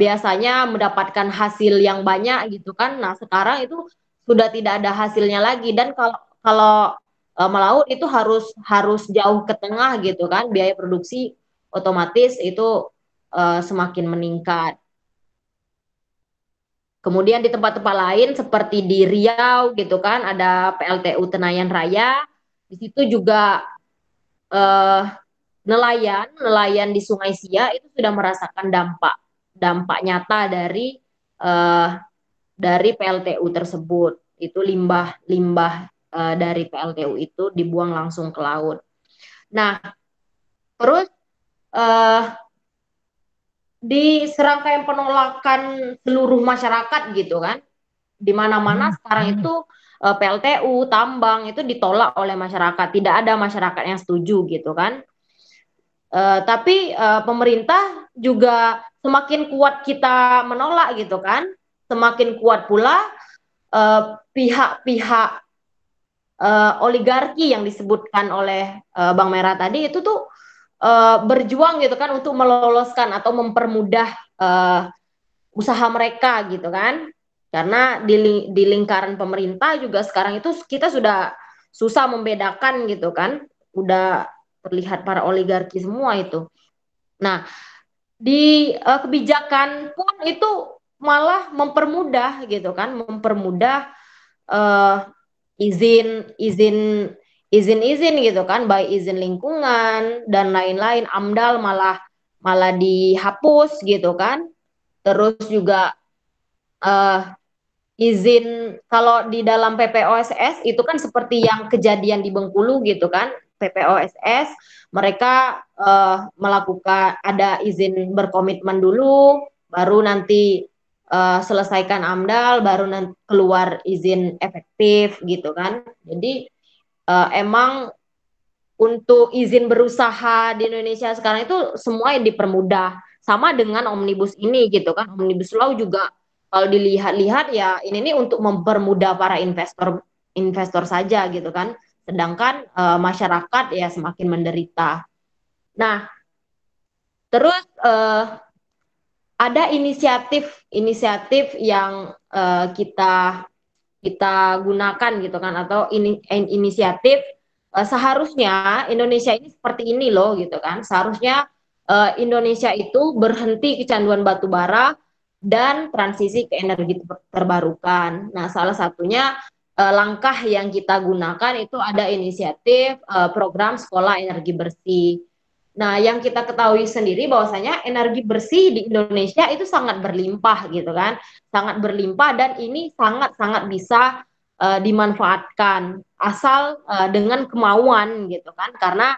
biasanya mendapatkan hasil yang banyak gitu kan. Nah sekarang itu sudah tidak ada hasilnya lagi. Dan kalau kalau e, melaut itu harus harus jauh ke tengah gitu kan. Biaya produksi otomatis itu uh, semakin meningkat. Kemudian di tempat-tempat lain seperti di Riau gitu kan ada PLTU Tenayan Raya. Di situ juga eh, nelayan nelayan di Sungai Sia itu sudah merasakan dampak dampak nyata dari eh, dari PLTU tersebut. Itu limbah limbah eh, dari PLTU itu dibuang langsung ke laut. Nah, terus eh, di serangkaian penolakan seluruh masyarakat gitu kan di mana-mana hmm. sekarang itu uh, PLTU tambang itu ditolak oleh masyarakat tidak ada masyarakat yang setuju gitu kan uh, tapi uh, pemerintah juga semakin kuat kita menolak gitu kan. Semakin kuat pula pihak-pihak uh, uh, oligarki yang disebutkan oleh uh, Bang Merah tadi itu tuh uh, berjuang gitu kan untuk meloloskan atau mempermudah uh, usaha mereka gitu kan. Karena di, di lingkaran pemerintah juga sekarang itu kita sudah susah membedakan gitu kan. Udah terlihat para oligarki semua itu nah di uh, kebijakan pun itu malah mempermudah gitu kan mempermudah uh, izin izin izin-izin gitu kan, baik izin lingkungan dan lain-lain, AMDAL malah malah dihapus gitu kan. Terus juga uh, izin kalau di dalam PPOSS itu kan seperti yang kejadian di Bengkulu gitu kan, PPOSS mereka uh, melakukan ada izin berkomitmen dulu, baru nanti uh, selesaikan AMDAL, baru nanti keluar izin efektif gitu kan. Jadi uh, emang untuk izin berusaha di Indonesia sekarang itu semua yang dipermudah. Sama dengan omnibus ini gitu kan. Omnibus law juga kalau dilihat-lihat ya ini nih untuk mempermudah para investor investor saja gitu kan sedangkan uh, masyarakat ya semakin menderita nah terus uh, ada inisiatif inisiatif yang uh, kita kita gunakan gitu kan atau ini inisiatif uh, seharusnya Indonesia ini seperti ini loh gitu kan seharusnya uh, Indonesia itu berhenti kecanduan batu bara dan transisi ke energi terbarukan. Nah salah satunya uh, langkah yang kita gunakan itu ada inisiatif uh, program sekolah energi bersih Nah, yang kita ketahui sendiri bahwasanya energi bersih di Indonesia itu sangat berlimpah gitu kan. Sangat berlimpah dan ini sangat-sangat bisa uh, dimanfaatkan asal uh, dengan kemauan gitu kan. Karena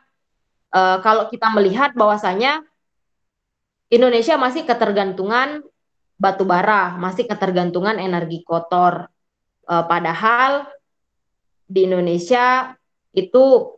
uh, kalau kita melihat bahwasanya Indonesia masih ketergantungan batu bara, masih ketergantungan energi kotor. Uh, padahal di Indonesia itu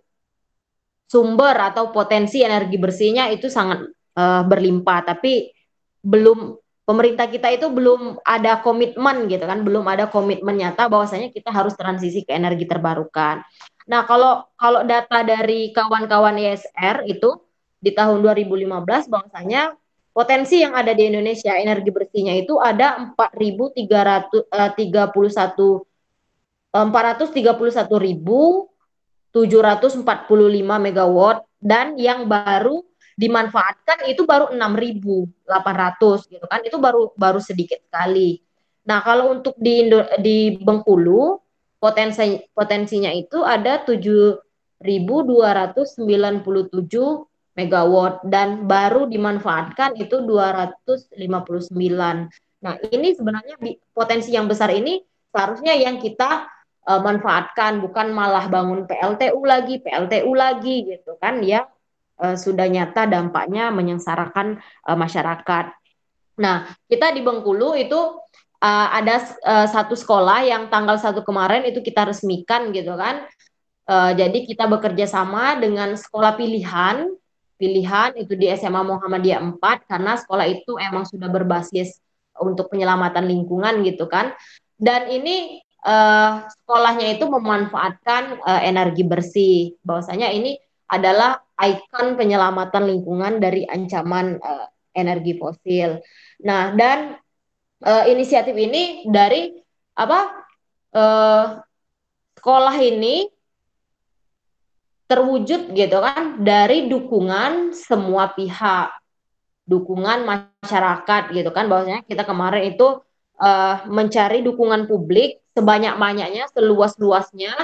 sumber atau potensi energi bersihnya itu sangat uh, berlimpah tapi belum pemerintah kita itu belum ada komitmen gitu kan, belum ada komitmen nyata bahwasanya kita harus transisi ke energi terbarukan. Nah, kalau kalau data dari kawan-kawan ISR itu di tahun 2015 bahwasanya potensi yang ada di Indonesia energi bersihnya itu ada 4.331 431.745 megawatt dan yang baru dimanfaatkan itu baru 6.800 gitu kan itu baru baru sedikit sekali. Nah kalau untuk di Indo, di Bengkulu potensi potensinya itu ada 7.297 megawatt dan baru dimanfaatkan itu 259. Nah ini sebenarnya potensi yang besar ini seharusnya yang kita uh, manfaatkan bukan malah bangun PLTU lagi PLTU lagi gitu kan ya uh, sudah nyata dampaknya menyengsarakan uh, masyarakat. Nah, kita di Bengkulu itu uh, ada uh, satu sekolah yang tanggal satu kemarin itu kita resmikan gitu kan. Uh, jadi kita bekerja sama dengan sekolah pilihan, pilihan itu di SMA Muhammadiyah 4 karena sekolah itu emang sudah berbasis untuk penyelamatan lingkungan gitu kan. Dan ini uh, sekolahnya itu memanfaatkan uh, energi bersih. Bahwasanya ini adalah ikon penyelamatan lingkungan dari ancaman uh, energi fosil. Nah, dan inisiatif ini dari apa sekolah ini terwujud gitu kan dari dukungan semua pihak, dukungan masyarakat gitu kan bahwasanya kita kemarin itu uh, mencari dukungan publik sebanyak-banyaknya, seluas-luasnya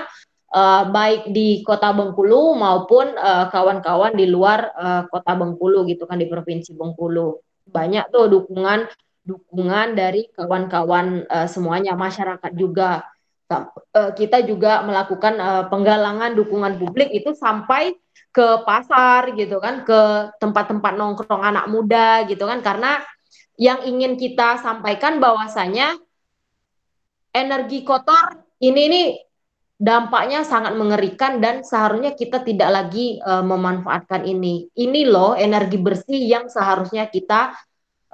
uh, baik di Kota Bengkulu maupun eh, kawan-kawan uh, di luar uh, Kota Bengkulu gitu kan di Provinsi Bengkulu. Banyak tuh dukungan dukungan dari kawan-kawan uh, semuanya masyarakat juga. Uh, kita juga melakukan uh, penggalangan dukungan publik itu sampai ke pasar gitu kan, ke tempat-tempat nongkrong anak muda gitu kan karena yang ingin kita sampaikan bahwasanya energi kotor ini ini dampaknya sangat mengerikan dan seharusnya kita tidak lagi uh, memanfaatkan ini. Ini loh energi bersih yang seharusnya kita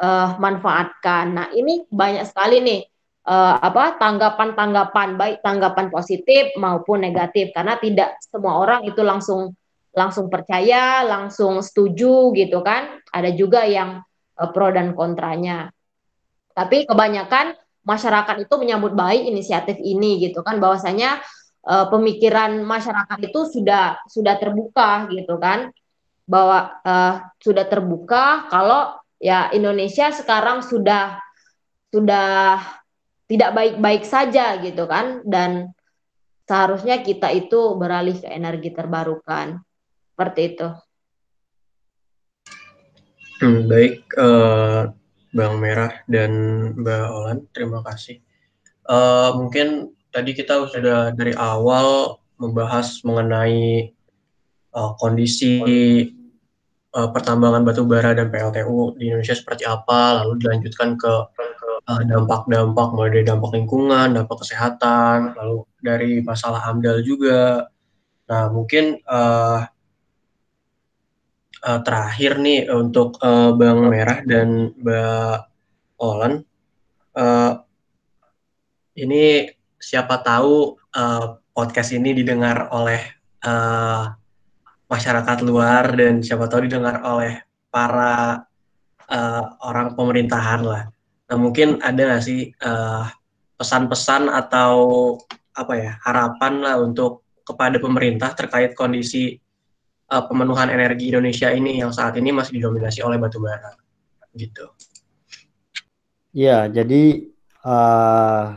uh, manfaatkan. Nah, ini banyak sekali nih uh, apa tanggapan-tanggapan baik tanggapan positif maupun negatif karena tidak semua orang itu langsung langsung percaya, langsung setuju gitu kan. Ada juga yang uh, pro dan kontranya. Tapi kebanyakan masyarakat itu menyambut baik inisiatif ini gitu kan bahwasanya uh, pemikiran masyarakat itu sudah sudah terbuka gitu kan bahwa uh, sudah terbuka kalau ya Indonesia sekarang sudah sudah tidak baik-baik saja gitu kan dan seharusnya kita itu beralih ke energi terbarukan seperti itu. Hmm, baik, uh, Bang Merah dan Mbak Olan, terima kasih. Uh, mungkin tadi kita sudah dari awal membahas mengenai uh, kondisi uh, pertambangan batu bara dan PLTU di Indonesia seperti apa, lalu dilanjutkan ke dampak-dampak uh, mulai dari dampak lingkungan, dampak kesehatan, lalu dari masalah AMDAL juga. Nah, mungkin uh, uh, terakhir nih untuk uh, Bang Merah dan Mbak Olan, uh, ini siapa tahu uh, podcast ini didengar oleh uh, masyarakat luar dan siapa tahu didengar oleh para uh, orang pemerintahan lah. Nah mungkin ada nggak sih pesan-pesan uh, atau apa ya harapan lah untuk kepada pemerintah terkait kondisi uh, pemenuhan energi Indonesia ini yang saat ini masih didominasi oleh batu bara, gitu. Ya, jadi uh,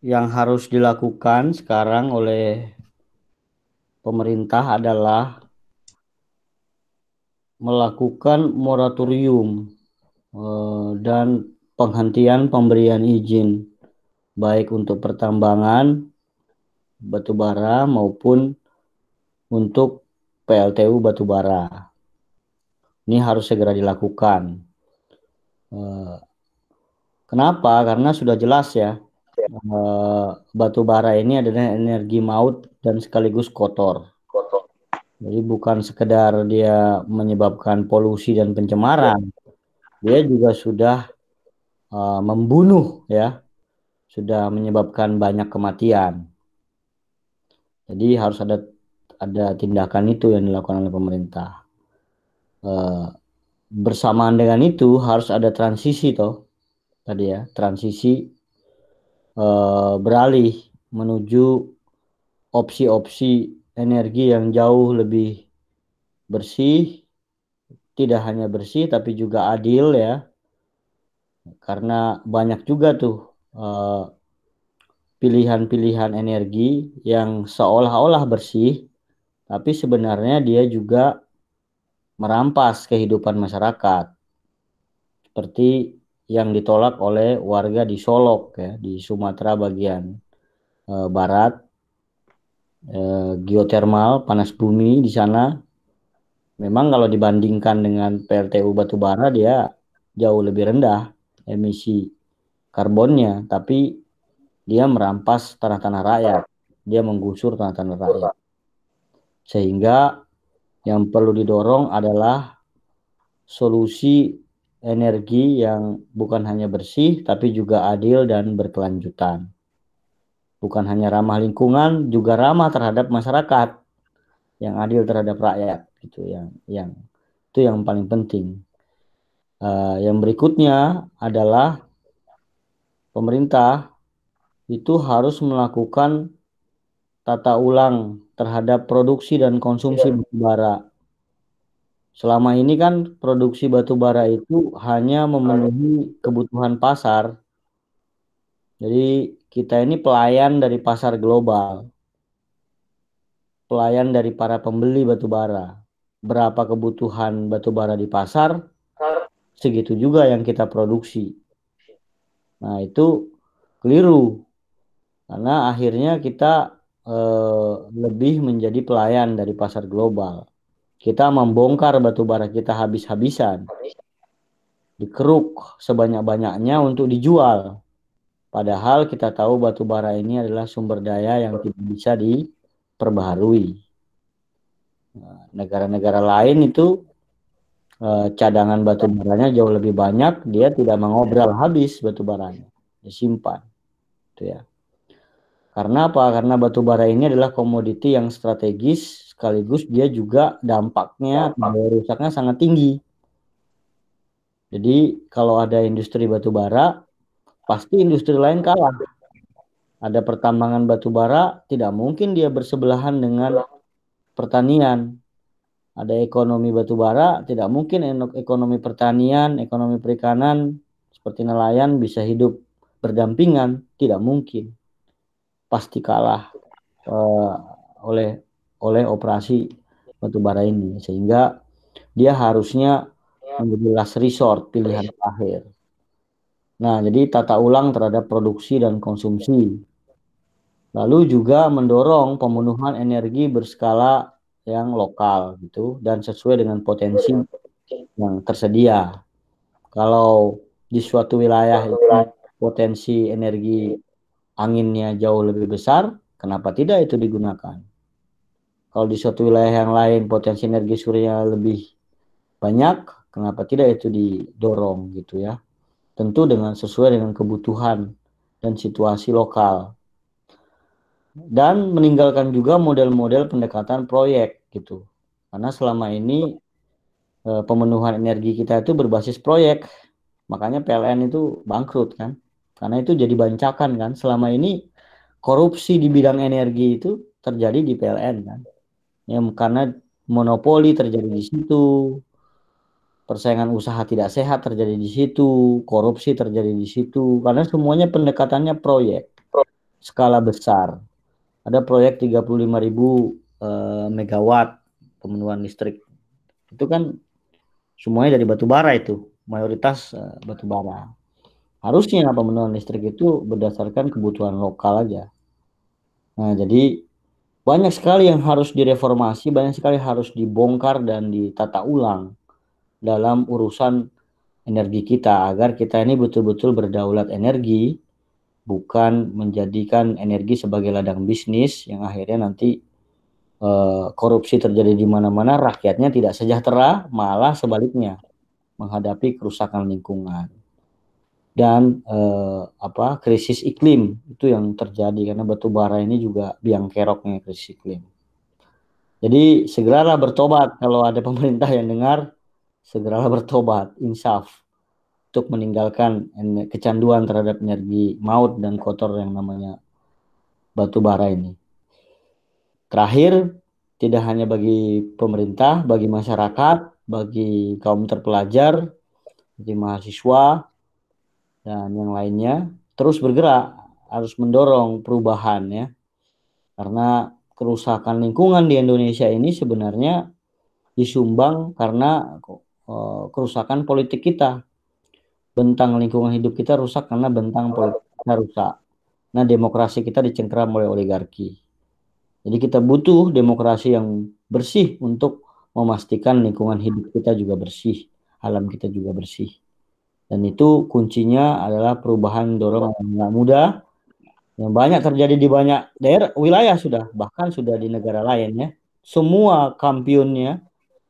yang harus dilakukan sekarang oleh pemerintah adalah melakukan moratorium eh, dan penghentian pemberian izin baik untuk pertambangan batubara maupun untuk PLTU batubara. Ini harus segera dilakukan. Eh, kenapa? Karena sudah jelas ya uh, batu bara ini adalah energi maut dan sekaligus kotor. Kotor. Jadi bukan sekedar dia menyebabkan polusi dan pencemaran, dia juga sudah uh, membunuh ya, sudah menyebabkan banyak kematian. Jadi harus ada ada tindakan itu yang dilakukan oleh pemerintah. Uh, bersamaan dengan itu harus ada transisi toh tadi ya transisi uh, beralih menuju opsi-opsi energi yang jauh lebih bersih tidak hanya bersih tapi juga adil ya karena banyak juga tuh uh, pilihan-pilihan energi yang seolah-olah bersih, tapi sebenarnya dia juga merampas kehidupan masyarakat. Seperti yang ditolak oleh warga di Solok ya, di Sumatera bagian e, barat. E, geotermal panas bumi di sana memang kalau dibandingkan dengan PLTU batubara dia jauh lebih rendah emisi karbonnya, tapi dia merampas tanah-tanah rakyat, dia menggusur tanah-tanah rakyat. Sehingga yang perlu didorong adalah solusi energi yang bukan hanya bersih tapi juga adil dan berkelanjutan. Bukan hanya ramah lingkungan, juga ramah terhadap masyarakat yang adil terhadap rakyat gitu yang yang itu yang paling penting. Uh, yang berikutnya adalah pemerintah itu harus melakukan tata ulang terhadap produksi dan konsumsi batu bara. Selama ini kan produksi batu bara itu hanya memenuhi kebutuhan pasar. Jadi kita ini pelayan dari pasar global. Pelayan dari para pembeli batu bara. Berapa kebutuhan batu bara di pasar, segitu juga yang kita produksi. Nah, itu keliru karena akhirnya kita eh, lebih menjadi pelayan dari pasar global. Kita membongkar batu bara kita habis-habisan, dikeruk sebanyak-banyaknya untuk dijual. Padahal kita tahu batu bara ini adalah sumber daya yang tidak bisa diperbaharui. Nah, negara-negara lain itu eh, cadangan batu baranya jauh lebih banyak, dia tidak mengobrol habis batu baranya, disimpan. Itu ya. Karena apa? Karena batu bara ini adalah komoditi yang strategis sekaligus dia juga dampaknya atau rusaknya sangat tinggi. Jadi kalau ada industri batu bara, pasti industri lain kalah. Ada pertambangan batu bara, tidak mungkin dia bersebelahan dengan pertanian. Ada ekonomi batu bara, tidak mungkin ekonomi pertanian, ekonomi perikanan seperti nelayan bisa hidup berdampingan, tidak mungkin pasti kalah uh, oleh oleh operasi batubara ini sehingga dia harusnya menjadi last resort pilihan terakhir. Nah, jadi tata ulang terhadap produksi dan konsumsi. Lalu juga mendorong pemenuhan energi berskala yang lokal gitu dan sesuai dengan potensi yang tersedia. Kalau di suatu wilayah itu potensi energi anginnya jauh lebih besar, kenapa tidak itu digunakan? Kalau di suatu wilayah yang lain potensi energi surya lebih banyak, kenapa tidak itu didorong gitu ya? Tentu dengan sesuai dengan kebutuhan dan situasi lokal. Dan meninggalkan juga model-model pendekatan proyek gitu. Karena selama ini eh, pemenuhan energi kita itu berbasis proyek. Makanya PLN itu bangkrut kan. Karena itu jadi bancakan kan. Selama ini korupsi di bidang energi itu terjadi di PLN kan. Ya karena monopoli terjadi di situ. Persaingan usaha tidak sehat terjadi di situ, korupsi terjadi di situ karena semuanya pendekatannya proyek skala besar. Ada proyek 35.000 eh, megawatt pemenuhan listrik. Itu kan semuanya dari batu bara itu, mayoritas eh, batu bara. Harusnya pemenuhan listrik itu berdasarkan kebutuhan lokal aja. Nah, jadi banyak sekali yang harus direformasi, banyak sekali harus dibongkar dan ditata ulang dalam urusan energi kita agar kita ini betul-betul berdaulat energi, bukan menjadikan energi sebagai ladang bisnis yang akhirnya nanti eh, korupsi terjadi di mana-mana, rakyatnya tidak sejahtera, malah sebaliknya menghadapi kerusakan lingkungan dan eh, apa krisis iklim itu yang terjadi karena batu bara ini juga biang keroknya krisis iklim. Jadi segeralah bertobat kalau ada pemerintah yang dengar segeralah bertobat insaf untuk meninggalkan kecanduan terhadap energi maut dan kotor yang namanya batu bara ini. Terakhir tidak hanya bagi pemerintah, bagi masyarakat, bagi kaum terpelajar, bagi mahasiswa, dan yang lainnya terus bergerak harus mendorong perubahan ya karena kerusakan lingkungan di Indonesia ini sebenarnya disumbang karena uh, kerusakan politik kita bentang lingkungan hidup kita rusak karena bentang politik kita rusak. Nah demokrasi kita dicengkeram oleh oligarki. Jadi kita butuh demokrasi yang bersih untuk memastikan lingkungan hidup kita juga bersih alam kita juga bersih. Dan itu kuncinya adalah perubahan dorongan anak muda yang banyak terjadi di banyak daerah wilayah sudah bahkan sudah di negara lain ya. Semua kampionnya,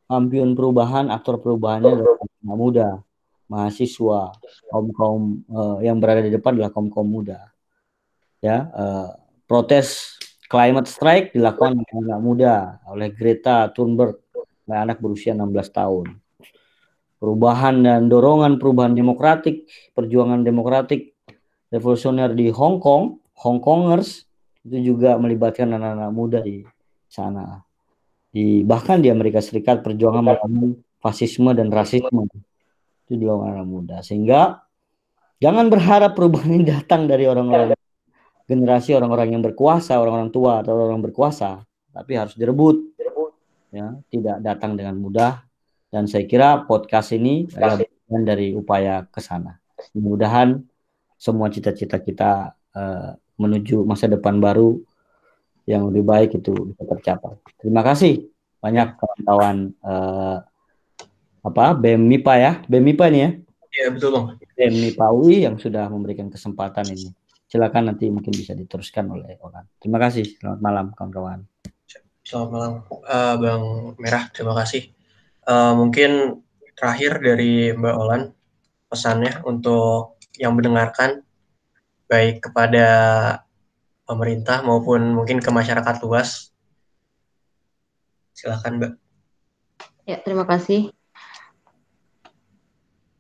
kampion perubahan, aktor perubahannya adalah anak muda, mahasiswa, kaum kaum uh, yang berada di depan adalah kaum kaum muda. Ya, uh, protes climate strike dilakukan oleh anak muda oleh Greta Thunberg, oleh anak berusia 16 tahun perubahan dan dorongan perubahan demokratik, perjuangan demokratik revolusioner di Hong Kong, Hong Kongers itu juga melibatkan anak-anak muda di sana. Di bahkan di Amerika Serikat perjuangan melawan fasisme dan rasisme itu dilakukan anak muda. Sehingga jangan berharap perubahan ini datang dari orang-orang generasi orang-orang yang berkuasa, orang-orang tua atau orang berkuasa, tapi harus direbut. Ya, tidak datang dengan mudah dan saya kira podcast ini adalah bagian dari upaya ke sana. Mudah-mudahan semua cita-cita kita uh, menuju masa depan baru yang lebih baik itu bisa tercapai. Terima kasih banyak kawan-kawan uh, apa BEM MIPA ya, BEM MIPA ini ya. Iya betul bang. BEM MIPA UI yang sudah memberikan kesempatan ini. Silakan nanti mungkin bisa diteruskan oleh orang. Terima kasih. Selamat malam kawan-kawan. Selamat malam uh, Bang Merah. Terima kasih uh, mungkin terakhir dari Mbak Olan pesannya untuk yang mendengarkan baik kepada pemerintah maupun mungkin ke masyarakat luas. Silakan, Mbak. Ya, terima kasih.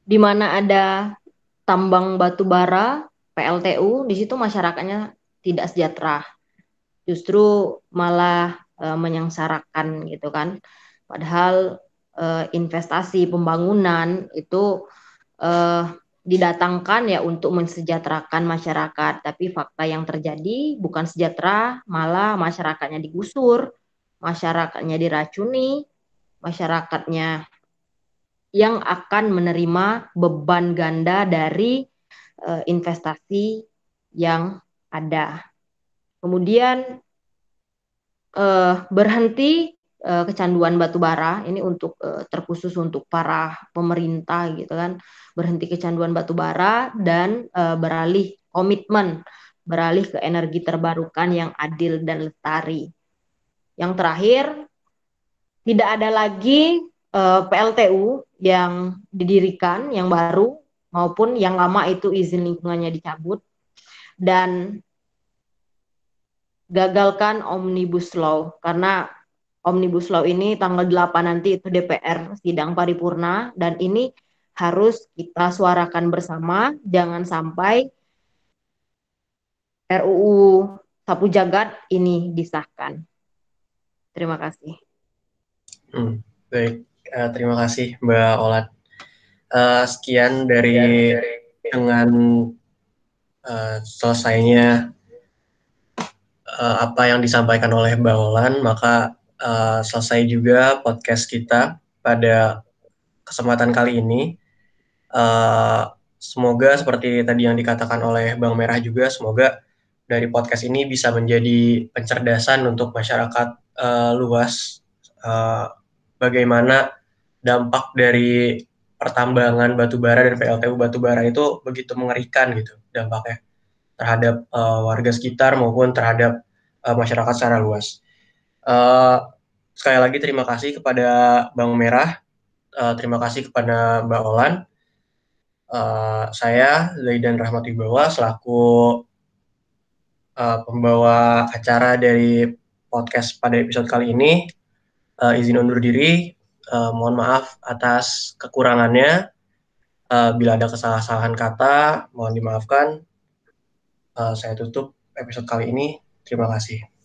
Di mana ada tambang batu bara, PLTU, di situ masyarakatnya tidak sejahtera. Justru malah e, menyengsarakan gitu kan. Padahal uh, investasi pembangunan itu uh, didatangkan ya untuk mensejahterakan masyarakat, tapi fakta yang terjadi bukan sejahtera, malah masyarakatnya digusur, masyarakatnya diracuni, masyarakatnya yang akan menerima beban ganda dari uh, investasi yang ada. Kemudian uh, berhenti uh, kecanduan batu bara ini untuk uh, terkhusus untuk para pemerintah gitu kan berhenti kecanduan batu bara dan uh, beralih komitmen beralih ke energi terbarukan yang adil dan lestari. Yang terakhir tidak ada lagi uh, PLTU yang didirikan yang baru maupun yang lama itu izin lingkungannya dicabut dan gagalkan omnibus law karena Omnibus Law ini tanggal 8 nanti itu DPR sidang paripurna dan ini harus kita suarakan bersama jangan sampai RUU Sapu Jagat ini disahkan. Terima kasih. Hmm, baik, uh, terima kasih Mbak Olat. Uh, sekian dari dengan uh, selesainya uh, apa yang disampaikan oleh Mbak Olan, maka uh, selesai juga podcast kita pada kesempatan kali ini. Uh, semoga seperti tadi yang dikatakan oleh Bang Merah juga, semoga dari podcast ini bisa menjadi pencerdasan untuk masyarakat uh, luas. Uh, bagaimana dampak dari pertambangan batu bara dan PLTU batu bara itu begitu mengerikan gitu dampaknya terhadap uh, warga sekitar maupun terhadap uh, masyarakat secara luas. Uh, sekali lagi terima kasih kepada Bang Merah uh, terima kasih kepada Mbak Olan. Uh, saya Zaidan Rahmat Wibawa selaku uh, pembawa acara dari podcast pada episode kali ini. Uh, izin undur diri. Uh, mohon maaf atas kekurangannya. Uh, bila ada kesalahan kata, mohon dimaafkan. Uh, saya tutup episode kali ini. Terima kasih.